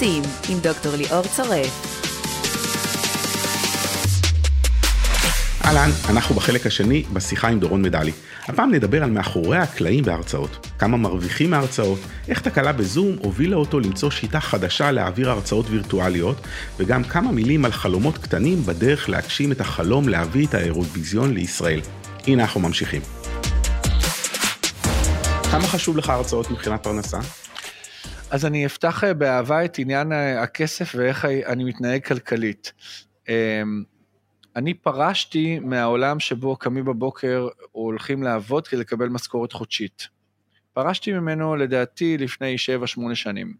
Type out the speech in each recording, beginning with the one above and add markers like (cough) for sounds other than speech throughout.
טיפוסים עם דוקטור ליאור צורף. אהלן, אנחנו בחלק השני בשיחה עם דורון מדלי. הפעם נדבר על מאחורי הקלעים בהרצאות. כמה מרוויחים מהרצאות, איך תקלה בזום הובילה אותו למצוא שיטה חדשה להעביר הרצאות וירטואליות, וגם כמה מילים על חלומות קטנים בדרך להגשים את החלום להביא את האירוויזיון לישראל. הנה אנחנו ממשיכים. כמה חשוב לך הרצאות מבחינת פרנסה? אז אני אפתח אה, באהבה את עניין אה, הכסף ואיך אני מתנהג כלכלית. אמ, אני פרשתי מהעולם שבו קמים בבוקר או הולכים לעבוד כדי לקבל משכורת חודשית. פרשתי ממנו לדעתי לפני 7-8 שנים.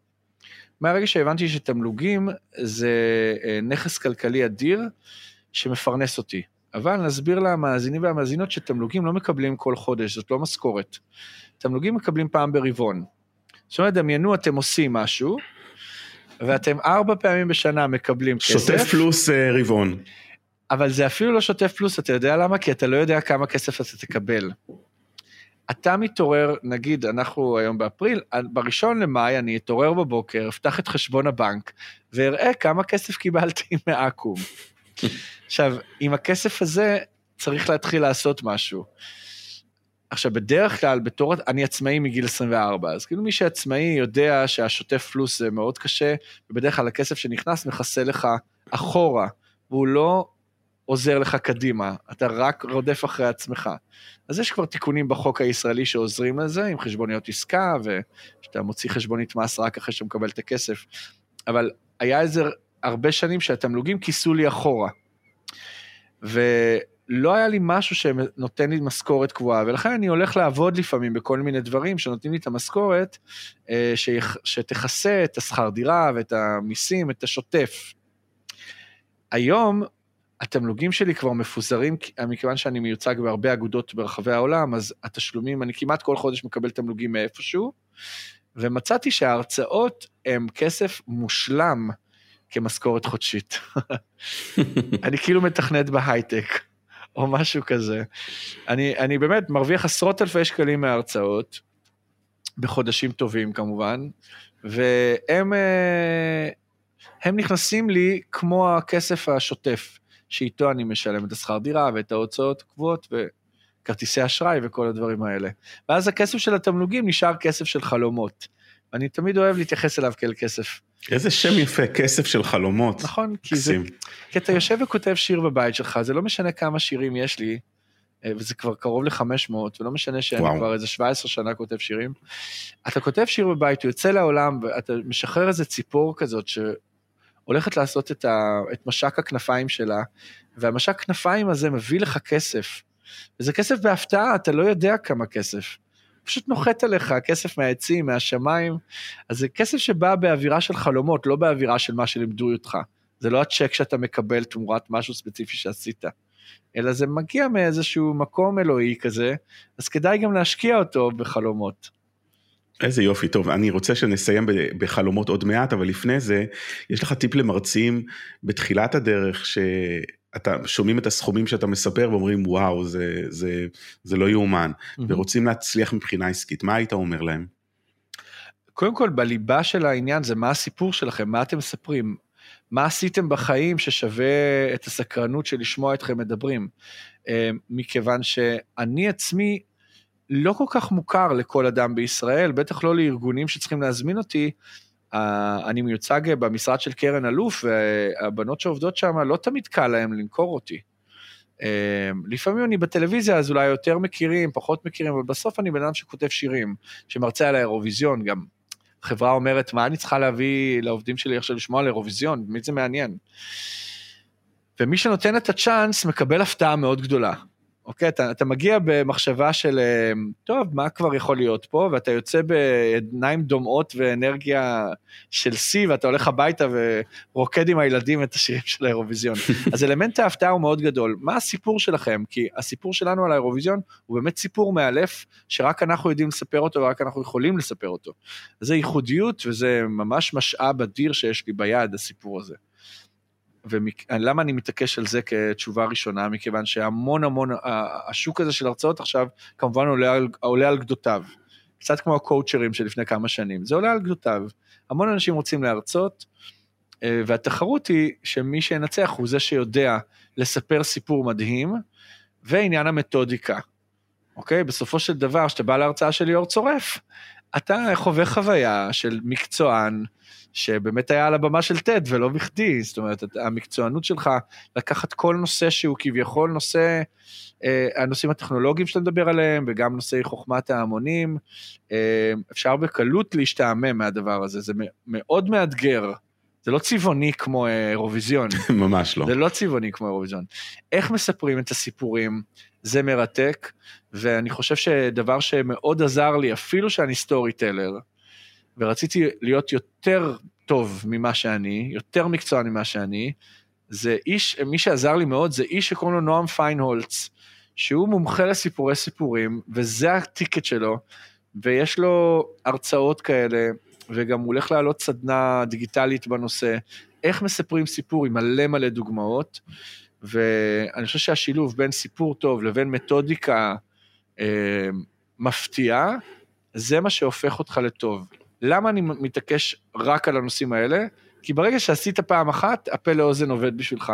מהרגע שהבנתי שתמלוגים זה אה, נכס כלכלי אדיר שמפרנס אותי. אבל נסביר למאזינים והמאזינות שתמלוגים לא מקבלים כל חודש, זאת לא משכורת. תמלוגים מקבלים פעם ברבעון. זאת אומרת, דמיינו, אתם עושים משהו, ואתם ארבע פעמים בשנה מקבלים כסף. שוטף פלוס uh, רבעון. אבל זה אפילו לא שוטף פלוס, אתה יודע למה? כי אתה לא יודע כמה כסף אתה תקבל. אתה מתעורר, נגיד, אנחנו היום באפריל, בראשון למאי אני אתעורר בבוקר, אפתח את חשבון הבנק, ואראה כמה כסף קיבלתי (laughs) מאקו"ם. עכשיו, עם הכסף הזה צריך להתחיל לעשות משהו. עכשיו, בדרך כלל, בתור, אני עצמאי מגיל 24, אז כאילו מי שעצמאי יודע שהשוטף פלוס זה מאוד קשה, ובדרך כלל הכסף שנכנס מכסה לך אחורה, והוא לא עוזר לך קדימה, אתה רק רודף אחרי עצמך. אז יש כבר תיקונים בחוק הישראלי שעוזרים לזה, עם חשבוניות עסקה, ושאתה מוציא חשבונית מס רק אחרי שאתה מקבל את הכסף. אבל היה איזה הרבה שנים שהתמלוגים כיסו לי אחורה. ולא היה לי משהו שנותן לי משכורת קבועה, ולכן אני הולך לעבוד לפעמים בכל מיני דברים שנותנים לי את המשכורת, אה, שתכסה את השכר דירה ואת המיסים, את השוטף. היום התמלוגים שלי כבר מפוזרים, מכיוון שאני מיוצג בהרבה אגודות ברחבי העולם, אז התשלומים, אני כמעט כל חודש מקבל תמלוגים מאיפשהו, ומצאתי שההרצאות הם כסף מושלם כמשכורת חודשית. (laughs) אני כאילו מתכנת בהייטק, או משהו כזה. אני, אני באמת מרוויח עשרות אלפי שקלים מההרצאות, בחודשים טובים כמובן, והם אה, הם נכנסים לי כמו הכסף השוטף. שאיתו אני משלם את השכר דירה ואת ההוצאות הקבועות וכרטיסי אשראי וכל הדברים האלה. ואז הכסף של התמלוגים נשאר כסף של חלומות. אני תמיד אוהב להתייחס אליו כאל כסף. איזה שם יפה, כסף של חלומות. נכון, כי, זה, כי אתה יושב וכותב שיר בבית שלך, זה לא משנה כמה שירים יש לי, אה, וזה כבר קרוב ל-500, ולא משנה שאני וואו. כבר איזה 17 שנה כותב שירים. אתה כותב שיר בבית, הוא יוצא לעולם, ואתה משחרר איזה ציפור כזאת, הולכת לעשות את, ה, את משק הכנפיים שלה, והמשק כנפיים הזה מביא לך כסף. וזה כסף בהפתעה, אתה לא יודע כמה כסף. פשוט נוחת עליך, כסף מהעצים, מהשמיים. אז זה כסף שבא באווירה של חלומות, לא באווירה של מה שלימדו אותך. זה לא הצ'ק שאתה מקבל תמורת משהו ספציפי שעשית, אלא זה מגיע מאיזשהו מקום אלוהי כזה, אז כדאי גם להשקיע אותו בחלומות. איזה יופי, טוב, אני רוצה שנסיים בחלומות עוד מעט, אבל לפני זה, יש לך טיפ למרצים בתחילת הדרך, שאתה שומעים את הסכומים שאתה מספר ואומרים, וואו, זה, זה, זה לא יאומן, mm-hmm. ורוצים להצליח מבחינה עסקית, מה היית אומר להם? קודם כל, בליבה של העניין זה מה הסיפור שלכם, מה אתם מספרים, מה עשיתם בחיים ששווה את הסקרנות של לשמוע אתכם מדברים. אה, מכיוון שאני עצמי לא כל כך מוכר לכל אדם בישראל, בטח לא לארגונים שצריכים להזמין אותי. אני מיוצג במשרד של קרן אלוף, והבנות שעובדות שם, לא תמיד קל להן למכור אותי. לפעמים אני בטלוויזיה, אז אולי יותר מכירים, פחות מכירים, אבל בסוף אני בן אדם שכותב שירים, שמרצה על האירוויזיון גם. חברה אומרת, מה אני צריכה להביא לעובדים שלי עכשיו לשמוע על אירוויזיון? מי זה מעניין? ומי שנותן את הצ'אנס מקבל הפתעה מאוד גדולה. אוקיי? אתה, אתה מגיע במחשבה של, אה, טוב, מה כבר יכול להיות פה? ואתה יוצא בעיניים דומעות ואנרגיה של שיא, ואתה הולך הביתה ורוקד עם הילדים את השירים של האירוויזיון. (laughs) אז אלמנט ההפתעה הוא מאוד גדול. מה הסיפור שלכם? כי הסיפור שלנו על האירוויזיון הוא באמת סיפור מאלף, שרק אנחנו יודעים לספר אותו ורק אנחנו יכולים לספר אותו. זה ייחודיות וזה ממש משאב אדיר שיש לי ביד, הסיפור הזה. ולמה אני מתעקש על זה כתשובה ראשונה? מכיוון שהמון המון, השוק הזה של הרצאות עכשיו כמובן עולה על, עולה על גדותיו. קצת כמו הקואוצ'רים של לפני כמה שנים, זה עולה על גדותיו. המון אנשים רוצים להרצות, אה, והתחרות היא שמי שינצח הוא זה שיודע לספר סיפור מדהים, ועניין המתודיקה. אוקיי? בסופו של דבר, כשאתה בא להרצאה של ליאור צורף, אתה חווה חוויה של מקצוען, שבאמת היה על הבמה של TED ולא בכדי, זאת אומרת, המקצוענות שלך לקחת כל נושא שהוא כביכול נושא, אה, הנושאים הטכנולוגיים שאתה מדבר עליהם, וגם נושאי חוכמת ההמונים, אה, אפשר בקלות להשתעמם מהדבר הזה, זה מאוד מאתגר. זה לא צבעוני כמו אה, אירוויזיון. (laughs) ממש לא. זה לא צבעוני כמו אירוויזיון. איך מספרים את הסיפורים, זה מרתק, ואני חושב שדבר שמאוד עזר לי, אפילו שאני סטורי טלר, ורציתי להיות יותר טוב ממה שאני, יותר מקצוען ממה שאני, זה איש, מי שעזר לי מאוד זה איש שקוראים לו נועם פיינהולץ, שהוא מומחה לסיפורי סיפורים, וזה הטיקט שלו, ויש לו הרצאות כאלה, וגם הוא הולך להעלות סדנה דיגיטלית בנושא, איך מספרים סיפור עם מלא מלא דוגמאות, ואני חושב שהשילוב בין סיפור טוב לבין מתודיקה אה, מפתיעה, זה מה שהופך אותך לטוב. למה אני מתעקש רק על הנושאים האלה? כי ברגע שעשית פעם אחת, הפה לאוזן עובד בשבילך.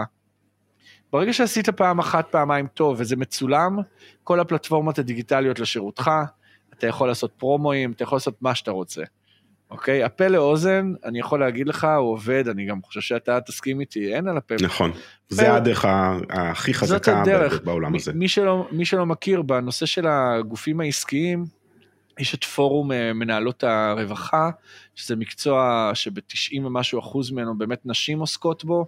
ברגע שעשית פעם אחת, פעמיים טוב, וזה מצולם, כל הפלטפורמות הדיגיטליות לשירותך, אתה יכול לעשות פרומואים, אתה יכול לעשות מה שאתה רוצה. אוקיי? הפה לאוזן, אני יכול להגיד לך, הוא עובד, אני גם חושב שאתה תסכים איתי, אין על הפה. נכון, זה הדרך הכי חזקה בעולם הזה. מי שלא, מי שלא מכיר, בנושא של הגופים העסקיים, יש את פורום אה, מנהלות הרווחה, שזה מקצוע שב-90 ומשהו אחוז ממנו באמת נשים עוסקות בו,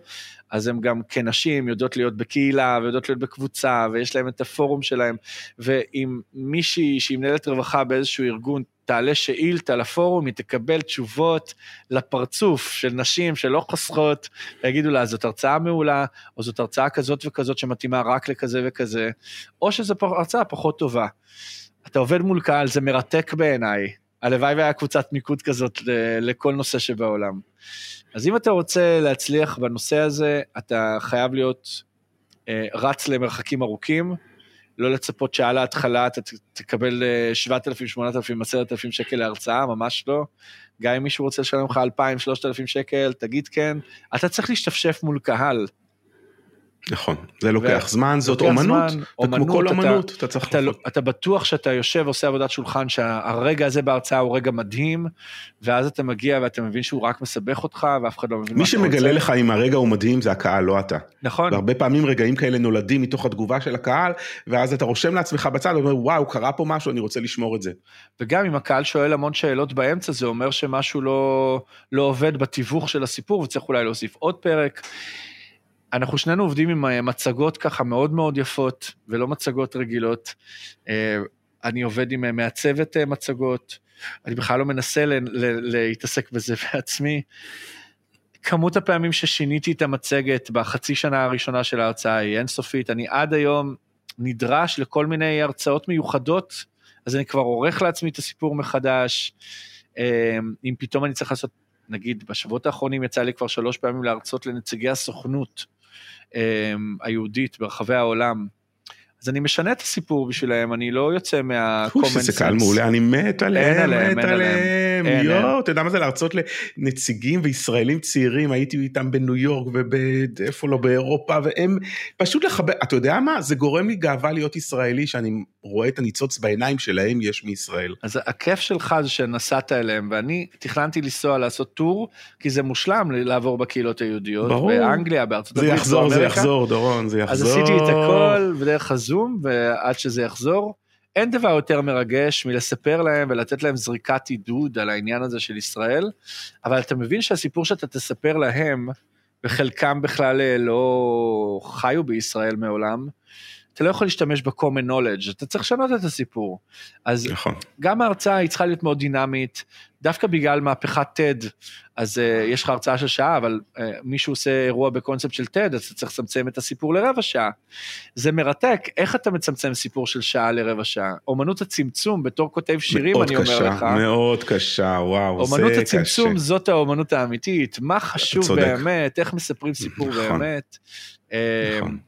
אז הן גם כנשים יודעות להיות בקהילה ויודעות להיות בקבוצה, ויש להם את הפורום שלהם, ואם מישהי שהיא מנהלת רווחה באיזשהו ארגון תעלה שאילתה לפורום, היא תקבל תשובות לפרצוף של נשים שלא חוסכות, ויגידו לה, זאת הרצאה מעולה, או זאת הרצאה כזאת וכזאת שמתאימה רק לכזה וכזה, או שזו הרצאה פחות טובה. אתה עובד מול קהל, זה מרתק בעיניי. הלוואי והיה קבוצת מיקוד כזאת לכל נושא שבעולם. אז אם אתה רוצה להצליח בנושא הזה, אתה חייב להיות אה, רץ למרחקים ארוכים, לא לצפות שעל ההתחלה אתה תקבל 7,000, 8,000, 10,000 שקל להרצאה, ממש לא. גם אם מישהו רוצה לשלם לך 2,000, 3,000 שקל, תגיד כן. אתה צריך להשתפשף מול קהל. נכון, זה לוקח ו... זמן, זאת אומנות, זמן, וכמו כל אומנות, אתה, אתה צריך... אתה, לעשות. אתה בטוח שאתה יושב ועושה עבודת שולחן, שהרגע הזה בהרצאה הוא רגע מדהים, ואז אתה מגיע ואתה מבין שהוא רק מסבך אותך, ואף אחד לא מבין מה אתה רוצה. מי שמגלה לך אם הרגע הוא מדהים זה הקהל, לא אתה. נכון. והרבה פעמים רגעים כאלה נולדים מתוך התגובה של הקהל, ואז אתה רושם לעצמך בצד, ואומר, וואו, קרה פה משהו, אני רוצה לשמור את זה. וגם אם הקהל שואל המון שאלות באמצע, זה אומר שמשהו לא, לא עובד בתיווך של הסיפור, וצריך אולי להוסיף עוד פרק. אנחנו שנינו עובדים עם אה, מצגות ככה מאוד מאוד יפות, ולא מצגות רגילות. אה, אני עובד עם אה, מעצבת מצגות, אני בכלל לא מנסה להתעסק בזה (laughs) בעצמי. כמות הפעמים ששיניתי את המצגת בחצי שנה הראשונה של ההרצאה היא אינסופית, אני עד היום נדרש לכל מיני הרצאות מיוחדות, אז אני כבר עורך לעצמי את הסיפור מחדש. אם פתאום אני צריך לעשות, נגיד בשבועות האחרונים יצא לי כבר שלוש פעמים להרצות לנציגי הסוכנות, היהודית ברחבי העולם. אז אני משנה את הסיפור בשבילם, אני לא יוצא מה-common sense. זה קהל מעולה, אני מת עליהם, מת עליהם, יואו, אתה יודע מה זה להרצות לנציגים וישראלים צעירים, הייתי איתם בניו יורק ואיפה לא, באירופה, והם פשוט לחבר, אתה יודע מה, זה גורם לי גאווה להיות ישראלי, שאני רואה את הניצוץ בעיניים שלהם יש מישראל. אז הכיף שלך זה שנסעת אליהם, ואני תכננתי לנסוע לעשות טור, כי זה מושלם לעבור בקהילות היהודיות, ברור. באנגליה, בארצות הברית, באמריקה. זה יחזור, זה יחזור, דורון, זה יחזור. אז עשיתי את הכל בדרך הזום, ועד שזה יחזור. אין דבר יותר מרגש מלספר להם ולתת להם זריקת עידוד על העניין הזה של ישראל, אבל אתה מבין שהסיפור שאתה תספר להם, וחלקם בכלל אה, לא חיו בישראל מעולם, אתה לא יכול להשתמש ב-common knowledge, אתה צריך לשנות את הסיפור. אז נכון. גם ההרצאה היא צריכה להיות מאוד דינמית, דווקא בגלל מהפכת TED, אז uh, יש לך הרצאה של שעה, אבל uh, מישהו עושה אירוע בקונספט של TED, אז אתה צריך לצמצם את הסיפור לרבע שעה. זה מרתק, איך אתה מצמצם סיפור של שעה לרבע שעה? אומנות הצמצום, בתור כותב שירים, אני קשה, אומר לך. מאוד קשה, מאוד קשה, וואו, זה קשה. אומנות הצמצום זאת האומנות האמיתית, מה חשוב צודק. באמת, איך מספרים סיפור נכון. באמת. נכון.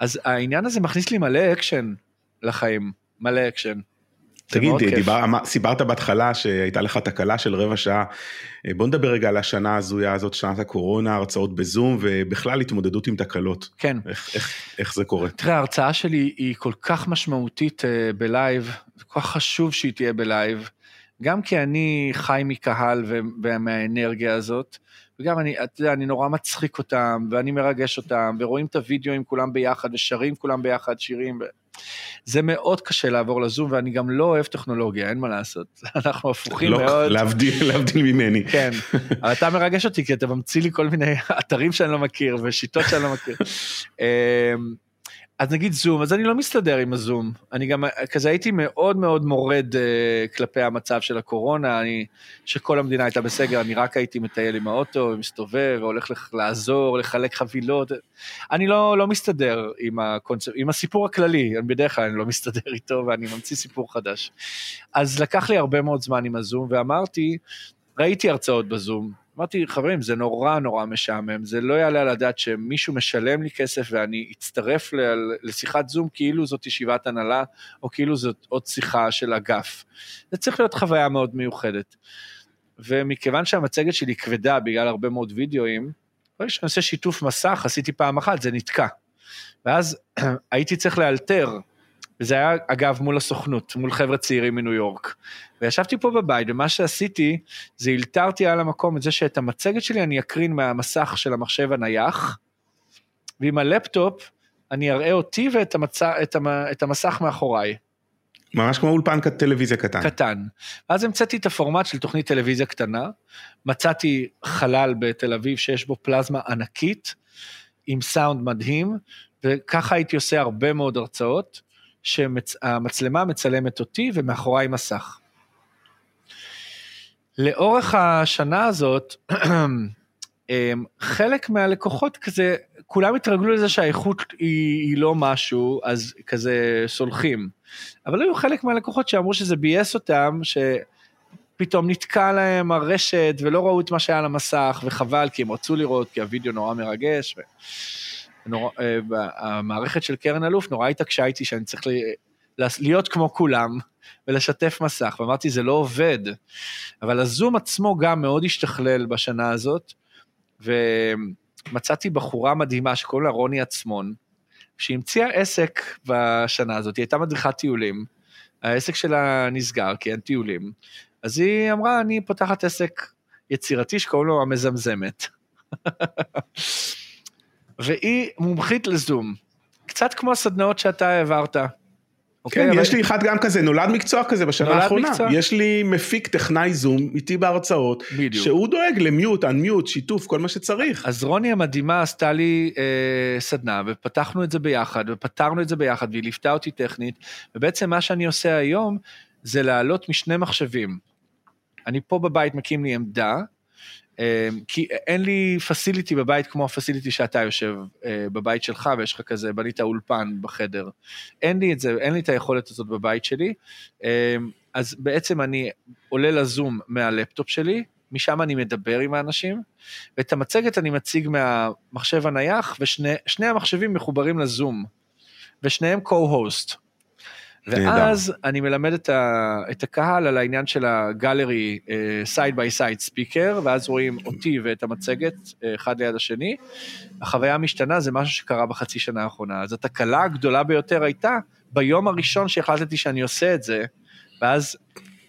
אז העניין הזה מכניס לי מלא אקשן לחיים, מלא אקשן. תגיד, דיבר, סיפרת בהתחלה שהייתה לך תקלה של רבע שעה, אה, בוא נדבר רגע על השנה ההזויה הזאת, שנת הקורונה, הרצאות בזום ובכלל התמודדות עם תקלות. כן. איך, איך, איך זה קורה? תראה, ההרצאה שלי היא כל כך משמעותית uh, בלייב, כל כך חשוב שהיא תהיה בלייב, גם כי אני חי מקהל ומהאנרגיה הזאת, וגם אני, אתה יודע, אני נורא מצחיק אותם, ואני מרגש אותם, ורואים את הוידאו עם כולם ביחד, ושרים כולם ביחד שירים. ו... זה מאוד קשה לעבור לזום, ואני גם לא אוהב טכנולוגיה, אין מה לעשות. (laughs) אנחנו הפוכים לא, מאוד. להבדיל, להבדיל ממני. כן, (laughs) אבל אתה מרגש אותי, כי אתה ממציא לי כל מיני אתרים שאני לא מכיר, ושיטות שאני לא מכיר. (laughs) אז נגיד זום, אז אני לא מסתדר עם הזום. אני גם, כזה הייתי מאוד מאוד מורד uh, כלפי המצב של הקורונה, אני, שכל המדינה הייתה בסגר, אני רק הייתי מטייל עם האוטו, ומסתובב, והולך לח, לעזור, לחלק חבילות. אני לא, לא מסתדר עם, הקונצפ... עם הסיפור הכללי, אני בדרך כלל אני לא מסתדר איתו, ואני ממציא סיפור חדש. אז לקח לי הרבה מאוד זמן עם הזום, ואמרתי, ראיתי הרצאות בזום, אמרתי, חברים, זה נורא נורא משעמם, זה לא יעלה על הדעת שמישהו משלם לי כסף ואני אצטרף לשיחת זום כאילו זאת ישיבת הנהלה, או כאילו זאת עוד שיחה של אגף. זה צריך להיות חוויה מאוד מיוחדת. ומכיוון שהמצגת שלי כבדה בגלל הרבה מאוד וידאוים, ברגע שאני עושה שיתוף מסך, עשיתי פעם אחת, זה נתקע. ואז (clears throat) הייתי צריך לאלתר וזה היה, אגב, מול הסוכנות, מול חבר'ה צעירים מניו יורק. וישבתי פה בבית, ומה שעשיתי, זה הלתרתי על המקום את זה שאת המצגת שלי אני אקרין מהמסך של המחשב הנייח, ועם הלפטופ אני אראה אותי ואת המצ... את, המ... את המסך מאחוריי. ממש כמו אולפן טלוויזיה קטן. קטן. ואז המצאתי את הפורמט של תוכנית טלוויזיה קטנה, מצאתי חלל בתל אביב שיש בו פלזמה ענקית, עם סאונד מדהים, וככה הייתי עושה הרבה מאוד הרצאות. שהמצלמה מצלמת אותי ומאחוריי מסך. לאורך השנה הזאת, (clears throat) אמ, חלק מהלקוחות כזה, כולם התרגלו לזה שהאיכות היא, היא לא משהו, אז כזה סולחים. אבל היו חלק מהלקוחות שאמרו שזה ביאס אותם, שפתאום נתקע להם הרשת ולא ראו את מה שהיה על המסך, וחבל, כי הם רצו לראות, כי הווידאו נורא מרגש. ו... נורא, אה, המערכת של קרן אלוף נורא התעקשה איתי שאני צריך להיות כמו כולם ולשתף מסך, ואמרתי, זה לא עובד. אבל הזום עצמו גם מאוד השתכלל בשנה הזאת, ומצאתי בחורה מדהימה שקוראים לה רוני עצמון, שהמציאה עסק בשנה הזאת, היא הייתה מדריכת טיולים, העסק שלה נסגר כי אין טיולים, אז היא אמרה, אני פותחת עסק יצירתי שקוראים לו המזמזמת. (laughs) והיא מומחית לזום, קצת כמו הסדנאות שאתה העברת. אוקיי, כן, אבל... יש לי אחד גם כזה, נולד מקצוע כזה בשנה האחרונה. מקצוע. יש לי מפיק טכנאי זום איתי בהרצאות, בדיוק. שהוא דואג למיוט, אנמיוט, שיתוף, כל מה שצריך. אז רוני המדהימה עשתה לי אה, סדנה, ופתחנו את זה ביחד, ופתרנו את זה ביחד, והיא ליוותה אותי טכנית, ובעצם מה שאני עושה היום, זה להעלות משני מחשבים. אני פה בבית מקים לי עמדה, כי אין לי פסיליטי בבית כמו הפסיליטי שאתה יושב אה, בבית שלך ויש לך כזה, בנית אולפן בחדר. אין לי את זה, אין לי את היכולת הזאת בבית שלי. אמ, אז בעצם אני עולה לזום מהלפטופ שלי, משם אני מדבר עם האנשים, ואת המצגת אני מציג מהמחשב הנייח, ושני המחשבים מחוברים לזום, ושניהם co-host. ואז אני מלמד את, ה, את הקהל על העניין של ה gallery side by side speaker, ואז רואים אותי ואת המצגת uh, אחד ליד השני. החוויה המשתנה זה משהו שקרה בחצי שנה האחרונה. אז התקלה הגדולה ביותר הייתה ביום הראשון שהחלטתי שאני עושה את זה, ואז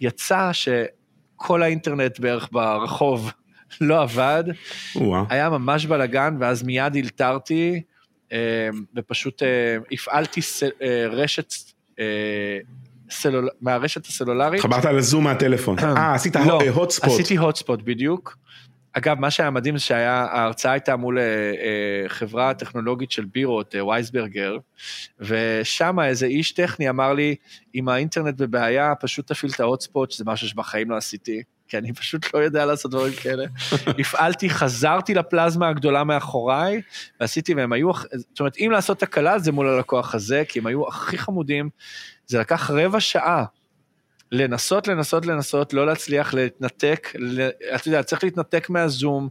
יצא שכל האינטרנט בערך ברחוב (laughs) לא עבד, היה ממש בלאגן, ואז מיד הלתרתי, uh, ופשוט uh, הפעלתי רשת אה, סלול... מהרשת הסלולרית. חברת על הזום מהטלפון. אה, עשית הוטספוט. לא, עשיתי הוטספוט בדיוק. אגב, מה שהיה מדהים זה שההרצאה הייתה מול אה, אה, חברה טכנולוגית של בירות, וייסברגר, ושם איזה איש טכני אמר לי, אם האינטרנט בבעיה, פשוט תפעיל את ההוטספוט, שזה משהו שבחיים לא עשיתי. כי אני פשוט לא יודע לעשות דברים כאלה. (laughs) הפעלתי, חזרתי לפלזמה הגדולה מאחוריי, ועשיתי, והם היו, זאת אומרת, אם לעשות תקלה זה מול הלקוח הזה, כי הם היו הכי חמודים, זה לקח רבע שעה. לנסות, לנסות, לנסות, לא להצליח להתנתק, אתה יודע, צריך להתנתק מהזום,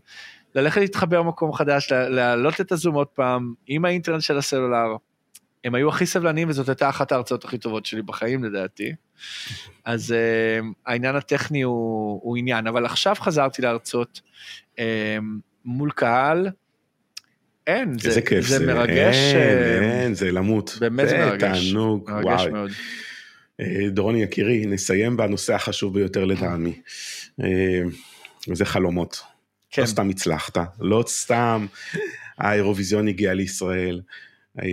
ללכת להתחבר במקום חדש, להעלות את הזום עוד פעם, עם האינטרנט של הסלולר. הם היו הכי סבלניים וזאת הייתה אחת ההרצאות הכי טובות שלי בחיים לדעתי. אז uh, העניין הטכני הוא, הוא עניין, אבל עכשיו חזרתי להרצות uh, מול קהל, אין, איזה זה, כיף זה, זה, מרגש, אין, אה, אין, זה למות. באמת זה מרגש, תענוג, מרגש וואי. מאוד. אה, דורון יקירי, נסיים בנושא החשוב ביותר לטעמי. אה, וזה חלומות. כן, לא סתם הצלחת, לא סתם האירוויזיון הגיע לישראל. אה,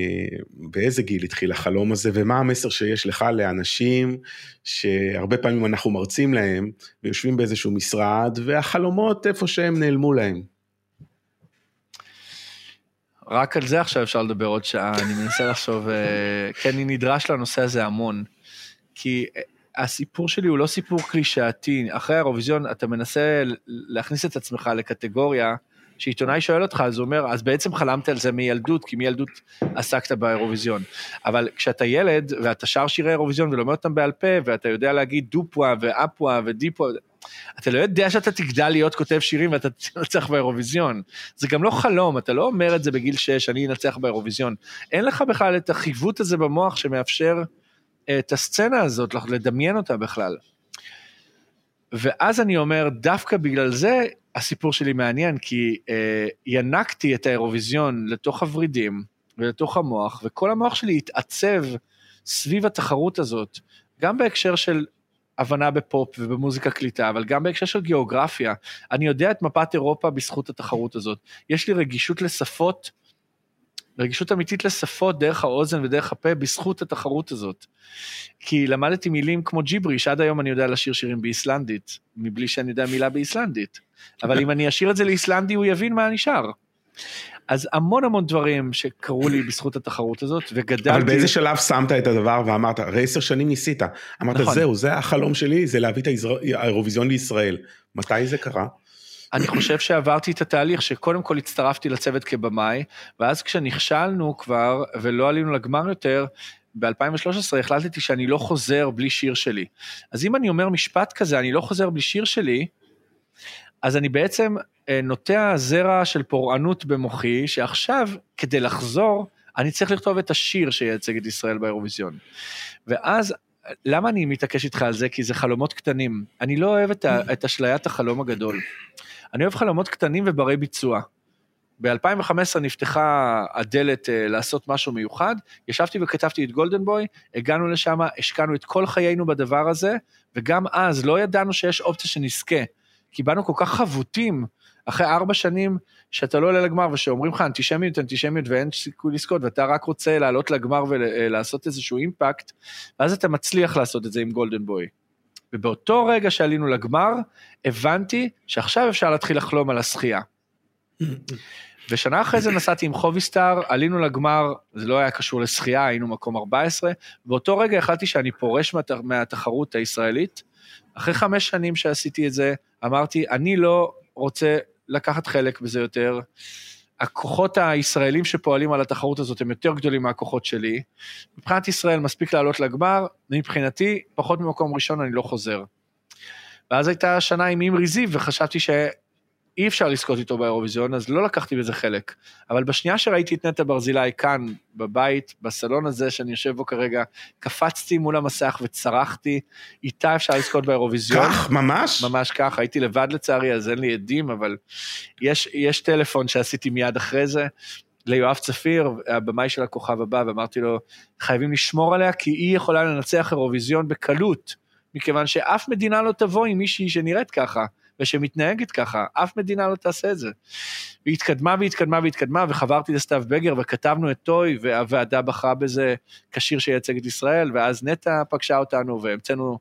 באיזה גיל התחיל החלום הזה, ומה המסר שיש לך לאנשים שהרבה פעמים אנחנו מרצים להם, ויושבים באיזשהו משרד, והחלומות איפה שהם נעלמו להם. רק על זה עכשיו אפשר לדבר עוד שעה, אני מנסה לחשוב, אה, כי אני נדרש לנושא הזה המון. כי אה, הסיפור שלי הוא לא סיפור קלישאתי, אחרי האירוויזיון אתה מנסה להכניס את עצמך לקטגוריה, שעיתונאי שואל אותך, אז הוא אומר, אז בעצם חלמת על זה מילדות, כי מילדות עסקת באירוויזיון. אבל כשאתה ילד, ואתה שר שירי אירוויזיון ולומד אותם בעל פה, ואתה יודע להגיד דופווה ואפווה ודיפווה, אתה לא יודע שאתה תגדל להיות כותב שירים ואתה תנצח באירוויזיון. זה גם לא חלום, אתה לא אומר את זה בגיל 6, אני אנצח באירוויזיון. אין לך בכלל את החיווט הזה במוח שמאפשר אה, את הסצנה הזאת, לדמיין אותה בכלל. ואז אני אומר, דווקא בגלל זה הסיפור שלי מעניין, כי אה, ינקתי את האירוויזיון לתוך הוורידים ולתוך המוח, וכל המוח שלי התעצב סביב התחרות הזאת, גם בהקשר של הבנה בפופ ובמוזיקה קליטה, אבל גם בהקשר של גיאוגרפיה. אני יודע את מפת אירופה בזכות התחרות הזאת. יש לי רגישות לשפות, רגישות אמיתית לשפות דרך האוזן ודרך הפה בזכות התחרות הזאת. כי למדתי מילים כמו ג'יברי, שעד היום אני יודע לשיר שירים באיסלנדית, מבלי שאני יודע מילה באיסלנדית. אבל אם אני אשאיר את זה לאיסלנדי, הוא יבין מה נשאר. אז המון המון דברים שקרו לי בזכות התחרות הזאת, וגדלתי... אבל באיזה שלב שמת את הדבר ואמרת, הרי עשר שנים ניסית, אמרת נכון. זהו, זה החלום שלי, זה להביא את האירוויזיון לישראל. מתי זה קרה? אני חושב שעברתי את התהליך שקודם כל הצטרפתי לצוות כבמאי, ואז כשנכשלנו כבר ולא עלינו לגמר יותר, ב-2013 החלטתי שאני לא חוזר בלי שיר שלי. אז אם אני אומר משפט כזה, אני לא חוזר בלי שיר שלי, אז אני בעצם אה, נוטע זרע של פורענות במוחי, שעכשיו, כדי לחזור, אני צריך לכתוב את השיר שייצג את ישראל באירוויזיון. ואז, למה אני מתעקש איתך על זה? כי זה חלומות קטנים. אני לא אוהב את, ה, את אשליית החלום הגדול. אני אוהב חלומות קטנים וברי ביצוע. ב-2015 נפתחה הדלת אה, לעשות משהו מיוחד, ישבתי וכתבתי את גולדן בוי, הגענו לשם, השקענו את כל חיינו בדבר הזה, וגם אז לא ידענו שיש אופציה שנזכה, כי באנו כל כך חבוטים, אחרי ארבע שנים שאתה לא עולה לגמר ושאומרים לך אנטישמיות, אנטישמיות ואין סיכוי לזכות, ואתה רק רוצה לעלות לגמר ולעשות איזשהו אימפקט, ואז אתה מצליח לעשות את זה עם גולדן בוי. ובאותו רגע שעלינו לגמר, הבנתי שעכשיו אפשר להתחיל לחלום על השחייה. ושנה אחרי זה נסעתי עם חוביסטאר, עלינו לגמר, זה לא היה קשור לשחייה, היינו מקום 14, באותו רגע החלטתי שאני פורש מהת... מהתחרות הישראלית. אחרי חמש שנים שעשיתי את זה, אמרתי, אני לא רוצה לקחת חלק בזה יותר. הכוחות הישראלים שפועלים על התחרות הזאת הם יותר גדולים מהכוחות שלי. מבחינת ישראל מספיק לעלות לגמר, מבחינתי, פחות ממקום ראשון אני לא חוזר. ואז הייתה שנה עם אימרי זיו, וחשבתי שאי אפשר לזכות איתו באירוויזיון, אז לא לקחתי בזה חלק. אבל בשנייה שראיתי את נטע ברזילי כאן, בבית, בסלון הזה שאני יושב בו כרגע, קפצתי מול המסך וצרחתי, איתה אפשר לזכות באירוויזיון. כך, ממש? ממש כך, הייתי לבד לצערי, אז אין לי עדים, אבל יש, יש טלפון שעשיתי מיד אחרי זה, ליואב צפיר, הבמאי של הכוכב הבא, ואמרתי לו, חייבים לשמור עליה, כי היא יכולה לנצח אירוויזיון בקלות, מכיוון שאף מדינה לא תבוא עם מישהי שנראית ככה, ושמתנהגת ככה, אף מדינה לא תעשה את זה. והיא התקדמה והתקדמה והתקדמה, וחברתי לסתיו בגר, וכתבנו את טוי, והוועדה בחרה בזה כשיר שייצג את ישראל, ואז נטע פגשה אותנו, והמצאנו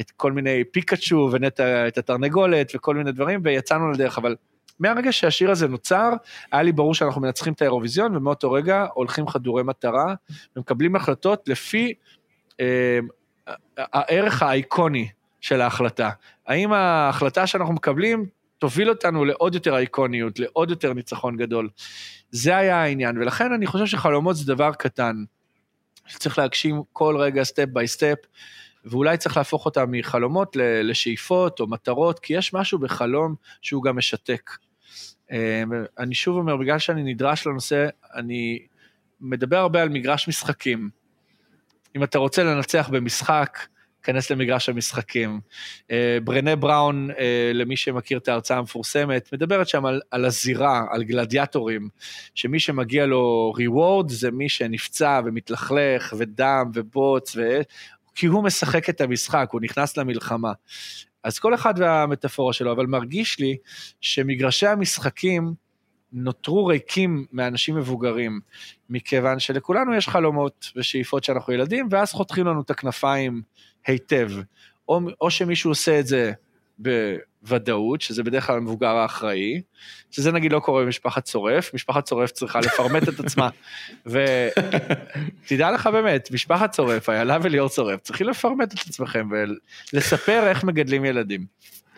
את כל מיני פיקאצ'ו, ונטע את התרנגולת, וכל מיני דברים, ויצאנו לדרך, אבל מהרגע שהשיר הזה נוצר, היה לי ברור שאנחנו מנצחים את האירוויזיון, ומאותו רגע הולכים חדורי מטרה, ומקבלים החלטות לפי אה, הערך האיקוני של ההחלטה. האם ההחלטה שאנחנו מקבלים תוביל אותנו לעוד יותר איקוניות, לעוד יותר ניצחון גדול. זה היה העניין, ולכן אני חושב שחלומות זה דבר קטן, שצריך להגשים כל רגע step by step, ואולי צריך להפוך אותם מחלומות לשאיפות או מטרות, כי יש משהו בחלום שהוא גם משתק. אני שוב אומר, בגלל שאני נדרש לנושא, אני מדבר הרבה על מגרש משחקים. אם אתה רוצה לנצח במשחק, כנס למגרש המשחקים. אה, ברנה בראון, אה, למי שמכיר את ההרצאה המפורסמת, מדברת שם על, על הזירה, על גלדיאטורים, שמי שמגיע לו reward זה מי שנפצע ומתלכלך ודם ובוץ, ו... כי הוא משחק את המשחק, הוא נכנס למלחמה. אז כל אחד והמטאפורה שלו, אבל מרגיש לי שמגרשי המשחקים נותרו ריקים מאנשים מבוגרים, מכיוון שלכולנו יש חלומות ושאיפות שאנחנו ילדים, ואז חותכים לנו את הכנפיים היטב. או, או שמישהו עושה את זה בוודאות, שזה בדרך כלל המבוגר האחראי, שזה נגיד לא קורה במשפחת צורף, משפחת צורף צריכה לפרמט את עצמה. ותדע (laughs) לך באמת, משפחת צורף, איילה וליאור צורף, צריכים לפרמט את עצמכם ולספר איך מגדלים ילדים.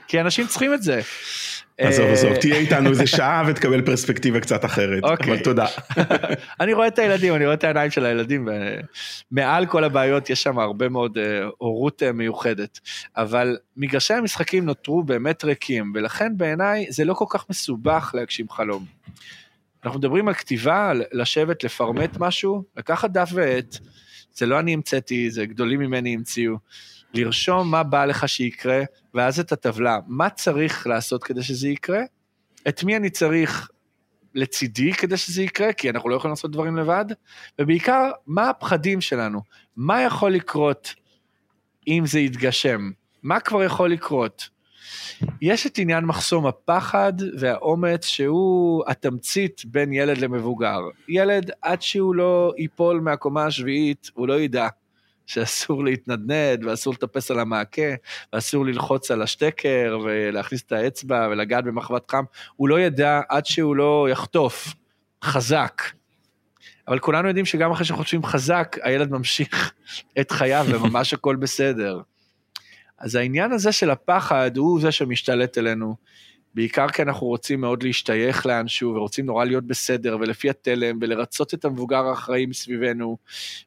כי אנשים צריכים את זה. עזוב, עזוב, אה, תהיה איתנו איזה שעה ותקבל פרספקטיבה קצת אחרת, אבל אוקיי. תודה. (laughs) אני רואה את הילדים, אני רואה את העיניים של הילדים, ומעל כל הבעיות יש שם הרבה מאוד אה, הורות אה, מיוחדת. אבל מגרשי המשחקים נותרו באמת ריקים, ולכן בעיניי זה לא כל כך מסובך להגשים חלום. אנחנו מדברים על כתיבה, על לשבת, לפרמט משהו, לקחת דף ועט, זה לא אני המצאתי, זה גדולים ממני המציאו. לרשום מה בא לך שיקרה, ואז את הטבלה, מה צריך לעשות כדי שזה יקרה, את מי אני צריך לצידי כדי שזה יקרה, כי אנחנו לא יכולים לעשות דברים לבד, ובעיקר, מה הפחדים שלנו, מה יכול לקרות אם זה יתגשם, מה כבר יכול לקרות. יש את עניין מחסום הפחד והאומץ שהוא התמצית בין ילד למבוגר. ילד, עד שהוא לא ייפול מהקומה השביעית, הוא לא ידע. שאסור להתנדנד, ואסור לטפס על המעקה, ואסור ללחוץ על השטקר, ולהכניס את האצבע, ולגעת במחבת חם, הוא לא ידע עד שהוא לא יחטוף חזק. אבל כולנו יודעים שגם אחרי שחוטפים חזק, הילד ממשיך את חייו, וממש הכל בסדר. אז העניין הזה של הפחד הוא זה שמשתלט אלינו. בעיקר כי אנחנו רוצים מאוד להשתייך לאנשהו ורוצים נורא להיות בסדר ולפי התלם ולרצות את המבוגר האחראי מסביבנו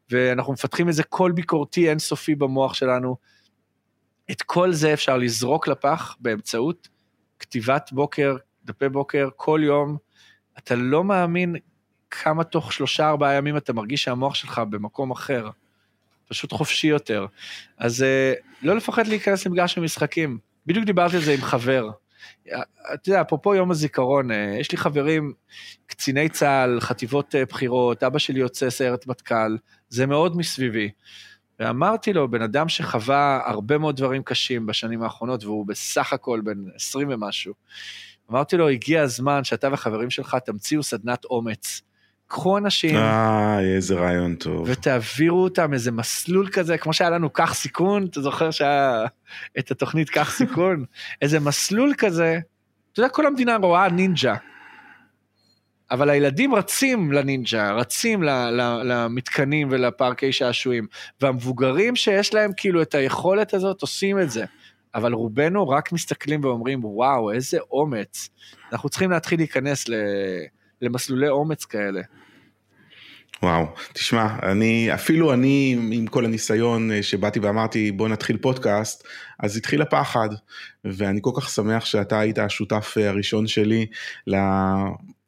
ואנחנו מפתחים איזה קול ביקורתי אינסופי במוח שלנו. את כל זה אפשר לזרוק לפח באמצעות כתיבת בוקר, דפי בוקר, כל יום. אתה לא מאמין כמה תוך שלושה ארבעה ימים אתה מרגיש שהמוח שלך במקום אחר, פשוט חופשי יותר. אז אה, לא לפחד להיכנס למגרש המשחקים. בדיוק דיברתי על זה עם חבר. אתה יודע, אפרופו יום הזיכרון, אה, יש לי חברים, קציני צה"ל, חטיבות אה, בחירות, אבא שלי יוצא סיירת מטכ"ל, זה מאוד מסביבי. ואמרתי לו, בן אדם שחווה הרבה מאוד דברים קשים בשנים האחרונות, והוא בסך הכל בן 20 ומשהו, אמרתי לו, הגיע הזמן שאתה וחברים שלך תמציאו סדנת אומץ. קחו אנשים, אה, איזה רעיון טוב. ותעבירו אותם איזה מסלול כזה, כמו שהיה לנו קח סיכון, אתה זוכר שהיה את התוכנית קח סיכון? (laughs) איזה מסלול כזה, אתה יודע, כל המדינה רואה נינג'ה. אבל הילדים רצים לנינג'ה, רצים למתקנים ולפארקי שעשועים, והמבוגרים שיש להם כאילו את היכולת הזאת עושים את זה. אבל רובנו רק מסתכלים ואומרים, וואו, איזה אומץ. אנחנו צריכים להתחיל להיכנס למסלולי אומץ כאלה. וואו, תשמע, אני, אפילו אני עם כל הניסיון אה, שבאתי ואמרתי בוא נתחיל פודקאסט, אז התחיל הפחד, ואני כל כך שמח שאתה היית השותף אה, הראשון שלי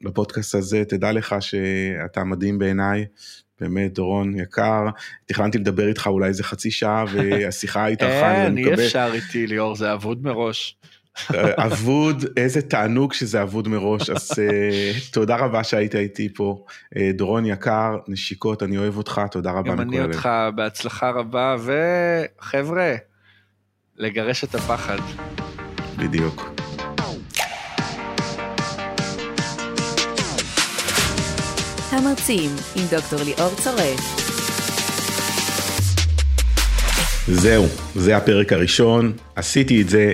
לפודקאסט הזה, תדע לך שאתה מדהים בעיניי, באמת דורון יקר, תכננתי לדבר איתך אולי איזה חצי שעה (laughs) והשיחה התארכה, אין, אי אפשר איתי ליאור, זה אבוד מראש. אבוד, איזה תענוג שזה אבוד מראש, אז uh, תודה רבה שהיית איתי פה. Uh, דורון יקר, נשיקות, אני אוהב אותך, תודה רבה מכל הלב. גם אני אותך, בהצלחה רבה, וחבר'ה, לגרש את הפחד. בדיוק. המרצים עם דוקטור ליאור צורף. זהו, זה הפרק הראשון, עשיתי את זה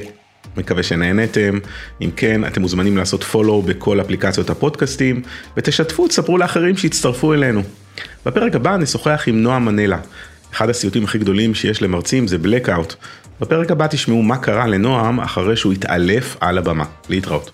מקווה שנהנתם, אם כן אתם מוזמנים לעשות follow בכל אפליקציות הפודקאסטים ותשתפו, תספרו לאחרים שיצטרפו אלינו. בפרק הבא נשוחח עם נועה מנלה, אחד הסיוטים הכי גדולים שיש למרצים זה blackout. בפרק הבא תשמעו מה קרה לנועם אחרי שהוא התעלף על הבמה. להתראות.